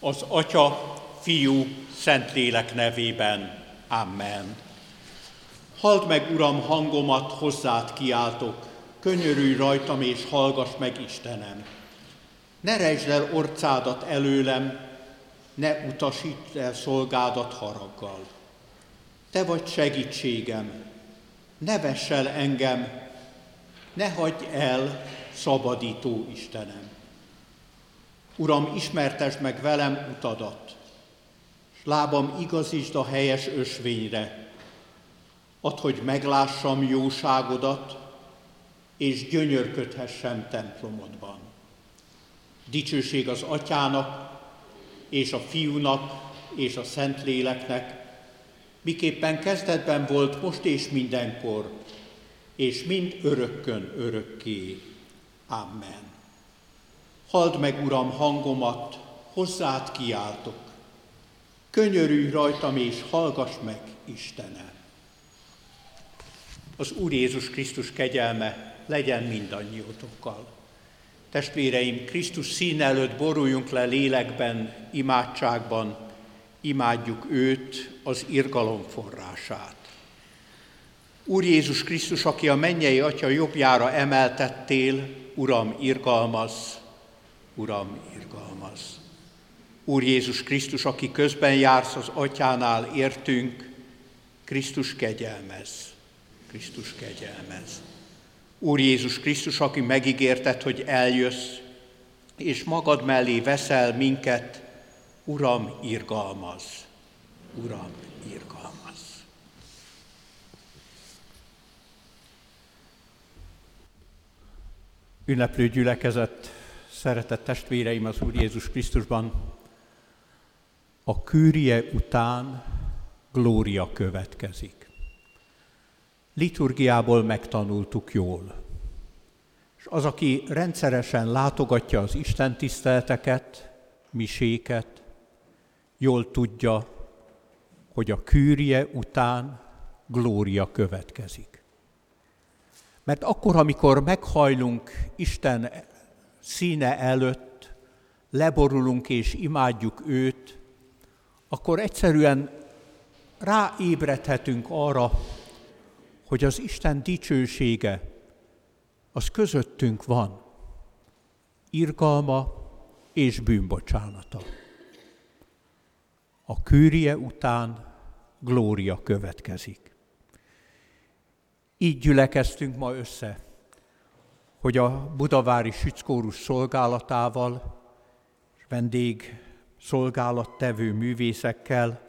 Az Atya, Fiú, Szentlélek nevében. Amen. Halld meg, Uram, hangomat, hozzád kiáltok, könyörülj rajtam és hallgass meg, Istenem. Ne rejtsd el orcádat előlem, ne utasítsd el szolgádat haraggal. Te vagy segítségem, ne vess el engem, ne hagyj el, szabadító Istenem. Uram, ismertesd meg velem utadat, lábam igazítsd a helyes ösvényre. Add, hogy meglássam jóságodat, és gyönyörködhessem templomodban. Dicsőség az atyának, és a fiúnak, és a Szentléleknek, miképpen kezdetben volt, most és mindenkor, és mind örökkön örökké. Amen. Halld meg, Uram, hangomat, hozzád kiáltok. Könyörülj rajtam, és hallgass meg, Istenem. Az Úr Jézus Krisztus kegyelme legyen mindannyiótokkal. Testvéreim, Krisztus szín előtt boruljunk le lélekben, imádságban, imádjuk őt, az irgalom forrását. Úr Jézus Krisztus, aki a mennyei Atya jobbjára emeltettél, Uram, irgalmaz, Uram, irgalmaz. Úr Jézus Krisztus, aki közben jársz az Atyánál, értünk, Krisztus kegyelmez, Krisztus kegyelmez. Úr Jézus Krisztus, aki megígérted, hogy eljössz, és magad mellé veszel minket, Uram, irgalmaz, Uram, irgalmaz. Ünneplő gyülekezet, szeretett testvéreim az Úr Jézus Krisztusban, a kűrie után glória következik. Liturgiából megtanultuk jól. És az, aki rendszeresen látogatja az Isten tiszteleteket, miséket, jól tudja, hogy a kűrie után glória következik. Mert akkor, amikor meghajlunk Isten színe előtt, leborulunk és imádjuk őt, akkor egyszerűen ráébredhetünk arra, hogy az Isten dicsősége az közöttünk van, irgalma és bűnbocsánata. A kűrie után glória következik. Így gyülekeztünk ma össze, hogy a Budavári Sückórus szolgálatával vendég szolgálattevő művészekkel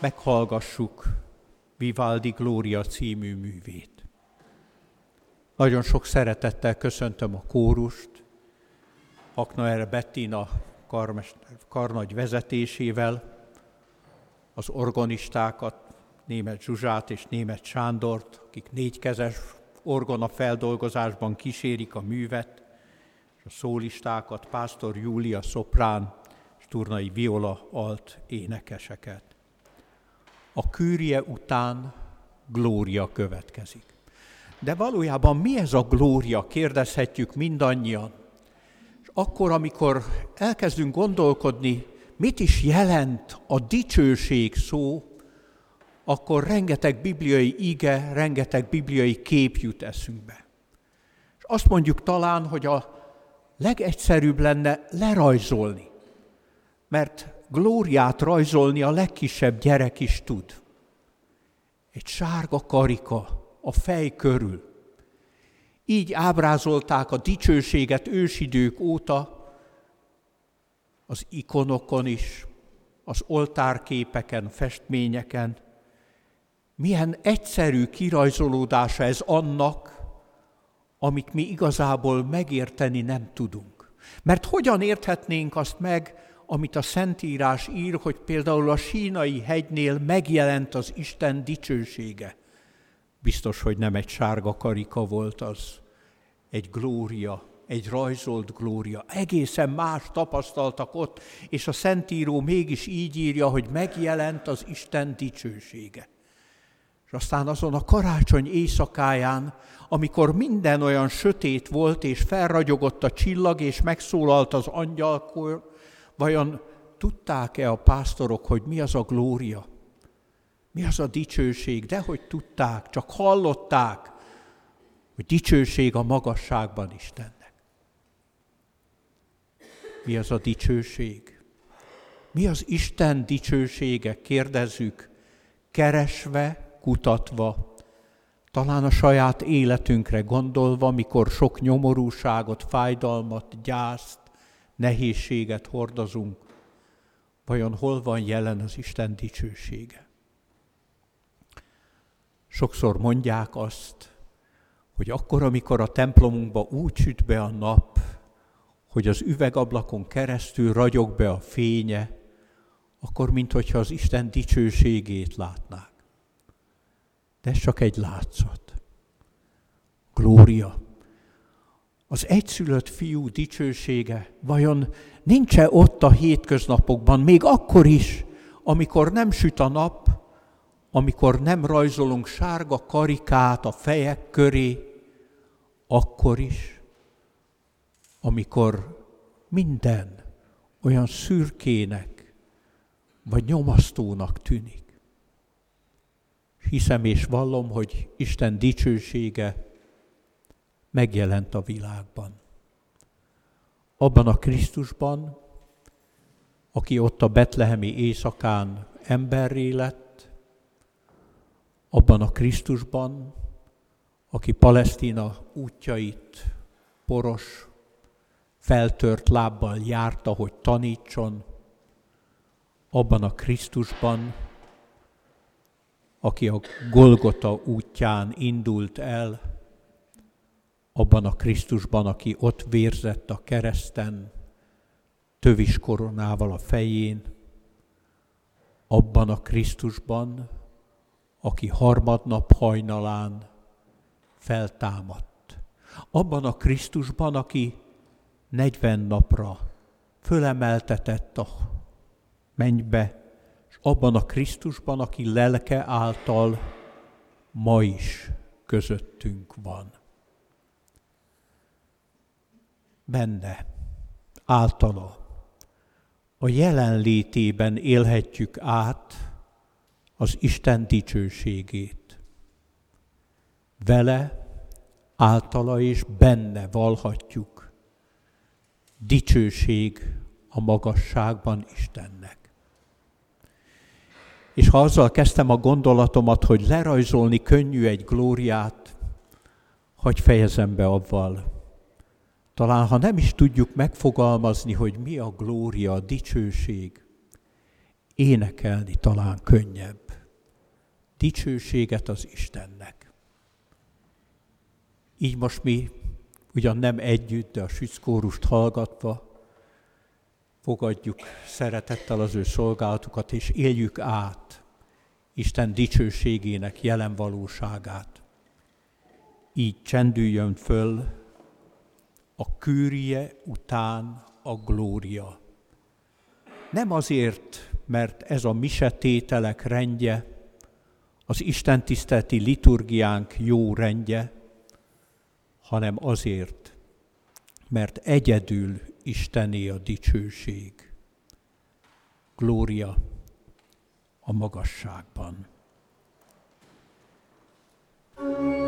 meghallgassuk Vivaldi Glória című művét. Nagyon sok szeretettel köszöntöm a kórust, Haknaer Bettina karnagy vezetésével, az organistákat, német Zsuzsát és német Sándort, akik négykezes orgona feldolgozásban kísérik a művet, és a szólistákat, Pásztor Júlia szoprán és Turnai Viola alt énekeseket. A kűrie után glória következik. De valójában mi ez a glória, kérdezhetjük mindannyian. És akkor, amikor elkezdünk gondolkodni, mit is jelent a dicsőség szó, akkor rengeteg bibliai ige, rengeteg bibliai kép jut eszünkbe. És azt mondjuk talán, hogy a legegyszerűbb lenne lerajzolni, mert glóriát rajzolni a legkisebb gyerek is tud. Egy sárga karika a fej körül. Így ábrázolták a dicsőséget ősidők óta, az ikonokon is, az oltárképeken, festményeken, milyen egyszerű kirajzolódása ez annak, amit mi igazából megérteni nem tudunk. Mert hogyan érthetnénk azt meg, amit a Szentírás ír, hogy például a sínai hegynél megjelent az Isten dicsősége. Biztos, hogy nem egy sárga karika volt az, egy glória, egy rajzolt glória. Egészen más tapasztaltak ott, és a Szentíró mégis így írja, hogy megjelent az Isten dicsősége. És aztán azon a karácsony éjszakáján, amikor minden olyan sötét volt, és felragyogott a csillag, és megszólalt az angyalkor, vajon tudták-e a pásztorok, hogy mi az a glória? Mi az a dicsőség? De hogy tudták, csak hallották, hogy dicsőség a magasságban Istennek. Mi az a dicsőség? Mi az Isten dicsősége? Kérdezzük, keresve, kutatva, talán a saját életünkre gondolva, mikor sok nyomorúságot, fájdalmat, gyászt, nehézséget hordozunk, vajon hol van jelen az Isten dicsősége? Sokszor mondják azt, hogy akkor, amikor a templomunkba úgy süt be a nap, hogy az üvegablakon keresztül ragyog be a fénye, akkor minthogyha az Isten dicsőségét látnák. Ez csak egy látszat. Glória. Az egyszülött fiú dicsősége vajon nincs-e ott a hétköznapokban, még akkor is, amikor nem süt a nap, amikor nem rajzolunk sárga karikát a fejek köré, akkor is, amikor minden olyan szürkének vagy nyomasztónak tűnik. Hiszem és vallom, hogy Isten dicsősége megjelent a világban. Abban a Krisztusban, aki ott a betlehemi éjszakán emberré lett, abban a Krisztusban, aki Palesztina útjait poros, feltört lábbal járta, hogy tanítson, abban a Krisztusban, aki a Golgota útján indult el, abban a Krisztusban, aki ott vérzett a kereszten, tövis koronával a fején, abban a Krisztusban, aki harmadnap hajnalán feltámadt. Abban a Krisztusban, aki 40 napra fölemeltetett a mennybe, abban a Krisztusban, aki lelke által ma is közöttünk van. Benne, általa, a jelenlétében élhetjük át az Isten dicsőségét. Vele, általa és benne valhatjuk dicsőség a magasságban Istennek. És ha azzal kezdtem a gondolatomat, hogy lerajzolni könnyű egy glóriát, hogy fejezem be avval. Talán ha nem is tudjuk megfogalmazni, hogy mi a glória, a dicsőség, énekelni talán könnyebb. Dicsőséget az Istennek. Így most mi ugyan nem együtt, de a sückórust hallgatva, fogadjuk szeretettel az ő szolgálatukat, és éljük át Isten dicsőségének jelen valóságát. Így csendüljön föl a kűrje után a glória. Nem azért, mert ez a misetételek rendje, az Isten tiszteleti liturgiánk jó rendje, hanem azért, mert egyedül Istené a dicsőség. Glória a magasságban. thank you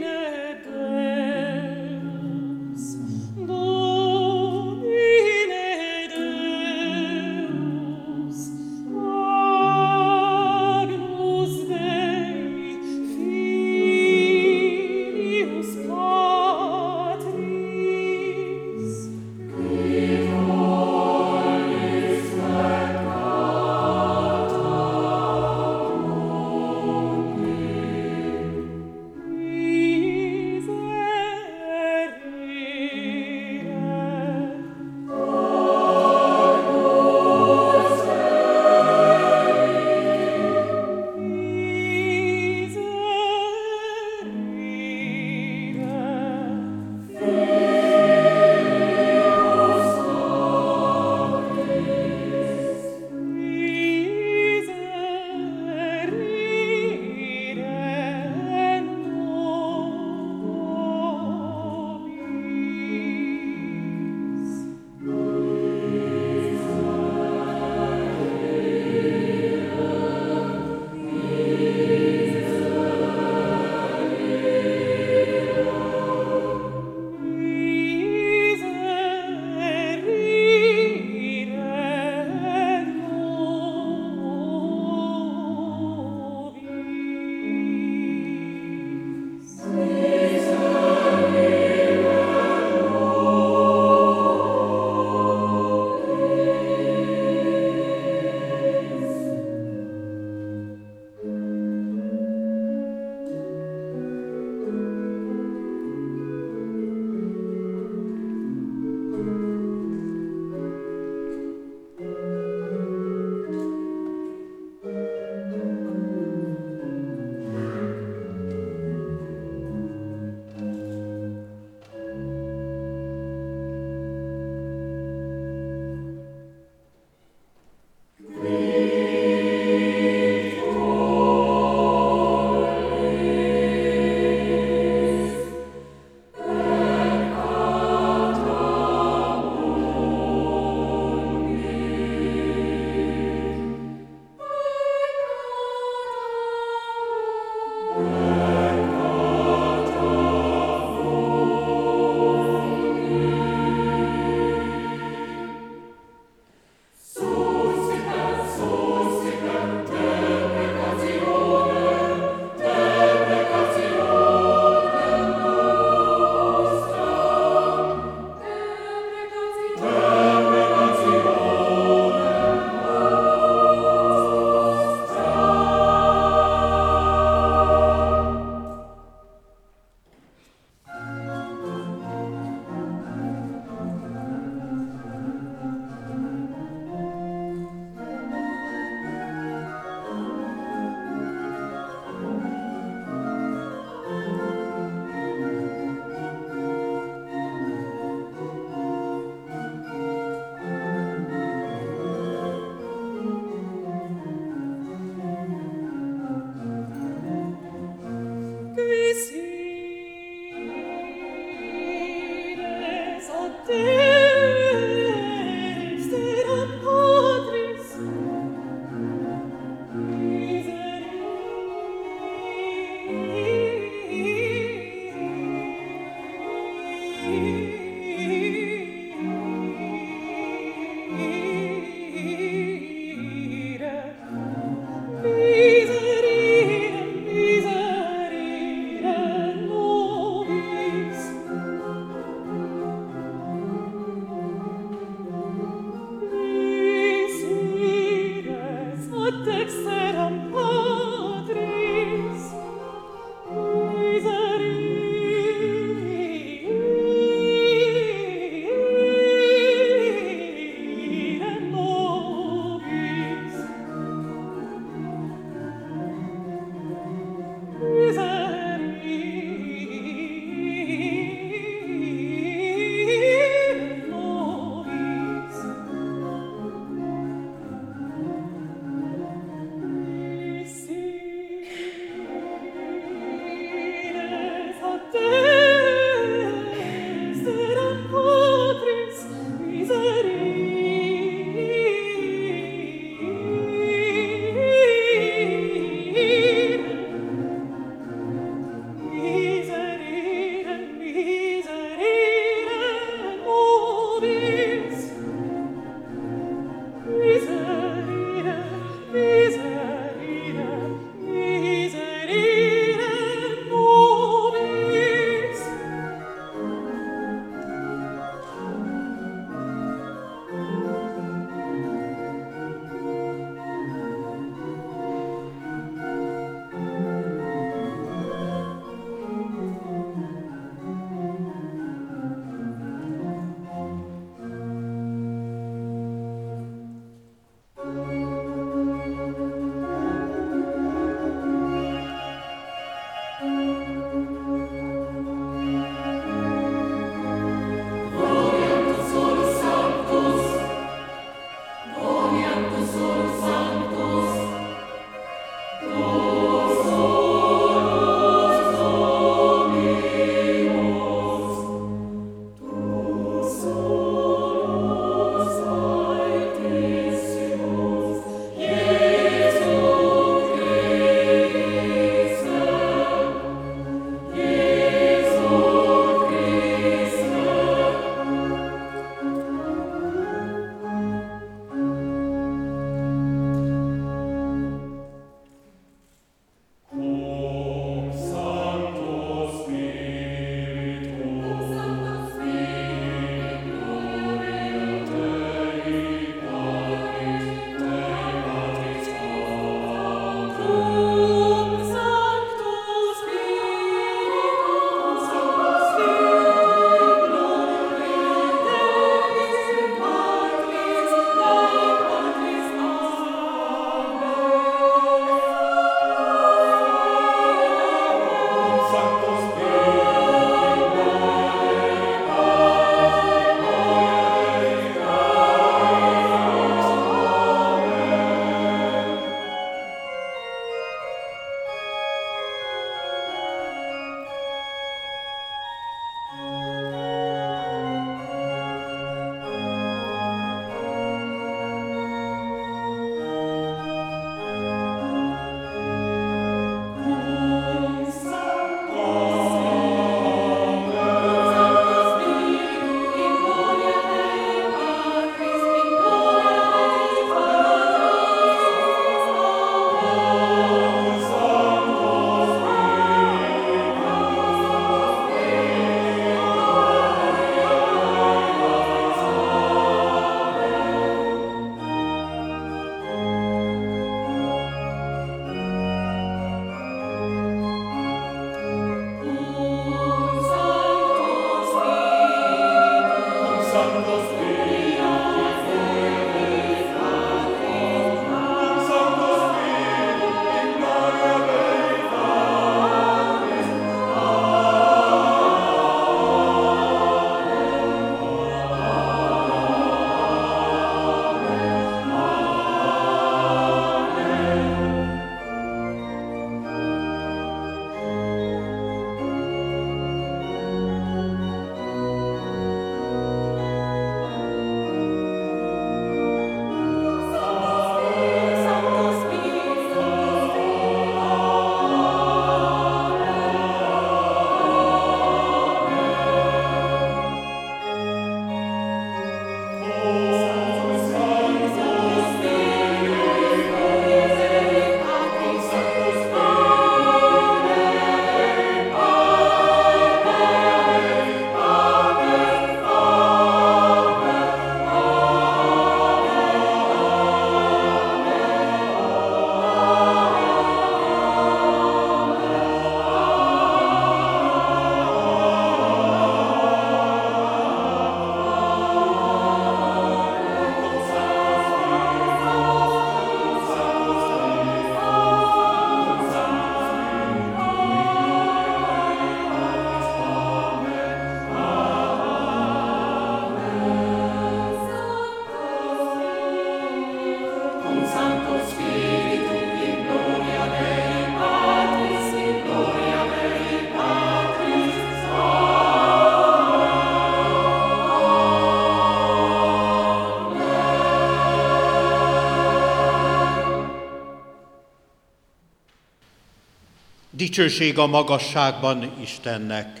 Dicsőség a magasságban Istennek.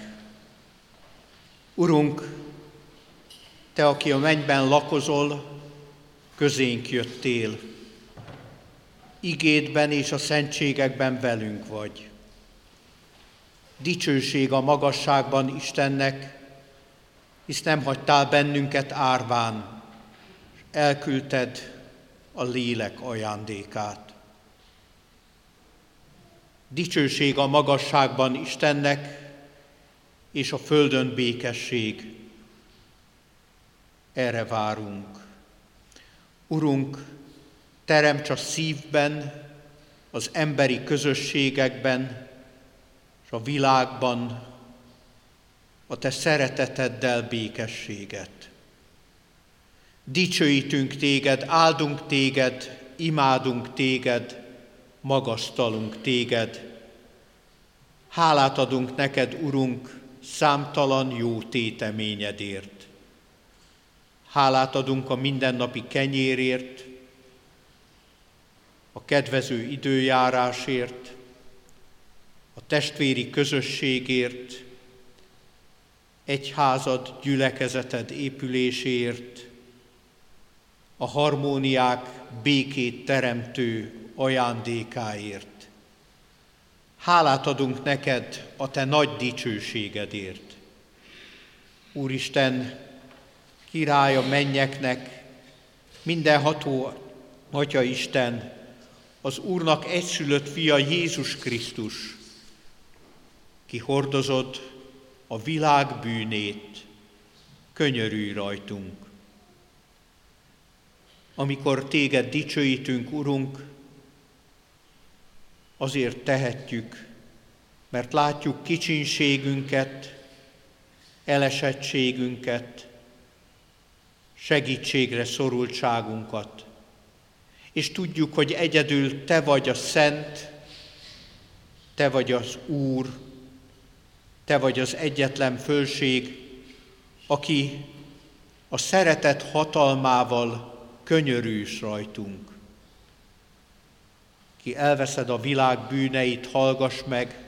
Urunk, Te, aki a mennyben lakozol, közénk jöttél. Igédben és a szentségekben velünk vagy. Dicsőség a magasságban Istennek, hisz nem hagytál bennünket árván, elküldted a lélek ajándékát. Dicsőség a magasságban Istennek, és a földön békesség. Erre várunk. Urunk, teremts a szívben, az emberi közösségekben, és a világban a Te szereteteddel békességet. Dicsőítünk Téged, áldunk Téged, imádunk téged, magasztalunk téged. Hálát adunk neked, Urunk, számtalan jó téteményedért. Hálát adunk a mindennapi kenyérért, a kedvező időjárásért, a testvéri közösségért, egyházad, gyülekezeted épüléséért, a harmóniák békét teremtő ajándékáért. Hálát adunk neked a te nagy dicsőségedért. Úristen, királya mennyeknek, mindenható Atya Isten, az Úrnak egyszülött fia Jézus Krisztus, ki hordozod a világ bűnét, könyörülj rajtunk. Amikor téged dicsőítünk, Urunk, azért tehetjük, mert látjuk kicsinségünket, elesettségünket, segítségre szorultságunkat, és tudjuk, hogy egyedül Te vagy a Szent, Te vagy az Úr, Te vagy az egyetlen fölség, aki a szeretet hatalmával könyörűs rajtunk. Ki elveszed a világ bűneit, hallgass meg,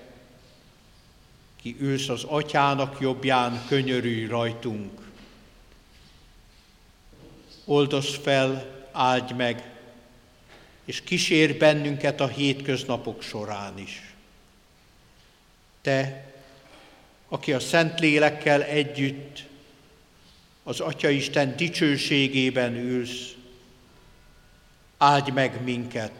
ki ülsz az atyának jobbján, könyörülj rajtunk. Oldozz fel, áldj meg, és kísér bennünket a hétköznapok során is. Te, aki a Szent Lélekkel együtt az Atya Isten dicsőségében ülsz, áldj meg minket,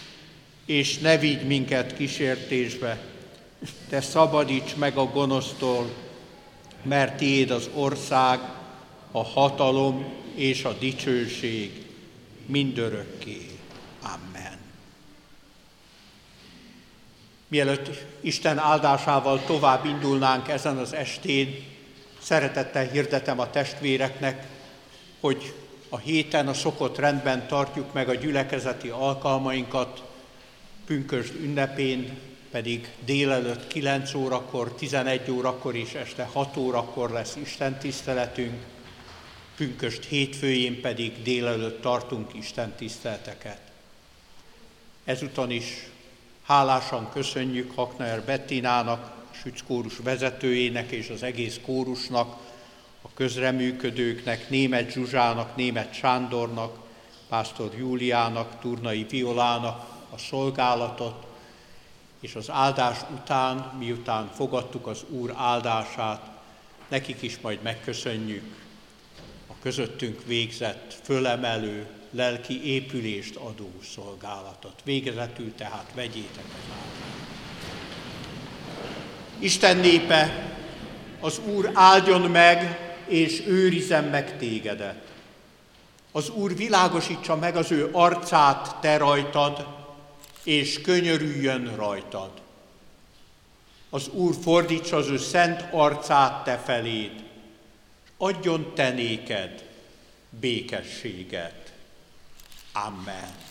És ne vigy minket kísértésbe, te szabadíts meg a gonosztól, mert tiéd az ország, a hatalom és a dicsőség mindörökké. Amen. Mielőtt Isten áldásával tovább indulnánk ezen az estén, szeretettel hirdetem a testvéreknek, hogy a héten a szokott rendben tartjuk meg a gyülekezeti alkalmainkat, pünkösd ünnepén pedig délelőtt 9 órakor, 11 órakor és este 6 órakor lesz Isten tiszteletünk, pünköst hétfőjén pedig délelőtt tartunk Isten tiszteleteket. Ezúton is hálásan köszönjük Hakner Bettinának, Süc kórus vezetőjének és az egész kórusnak, a közreműködőknek, német Zsuzsának, német Sándornak, pásztor Júliának, Turnai Violának a szolgálatot, és az áldás után, miután fogadtuk az Úr áldását, nekik is majd megköszönjük a közöttünk végzett, fölemelő, lelki épülést adó szolgálatot. Végezetül tehát vegyétek az áldást. Isten népe, az Úr áldjon meg, és őrizem meg tégedet. Az Úr világosítsa meg az ő arcát te rajtad, és könyörüljön rajtad. Az Úr fordítsa az ő szent arcát te feléd, és adjon te néked békességet. Amen.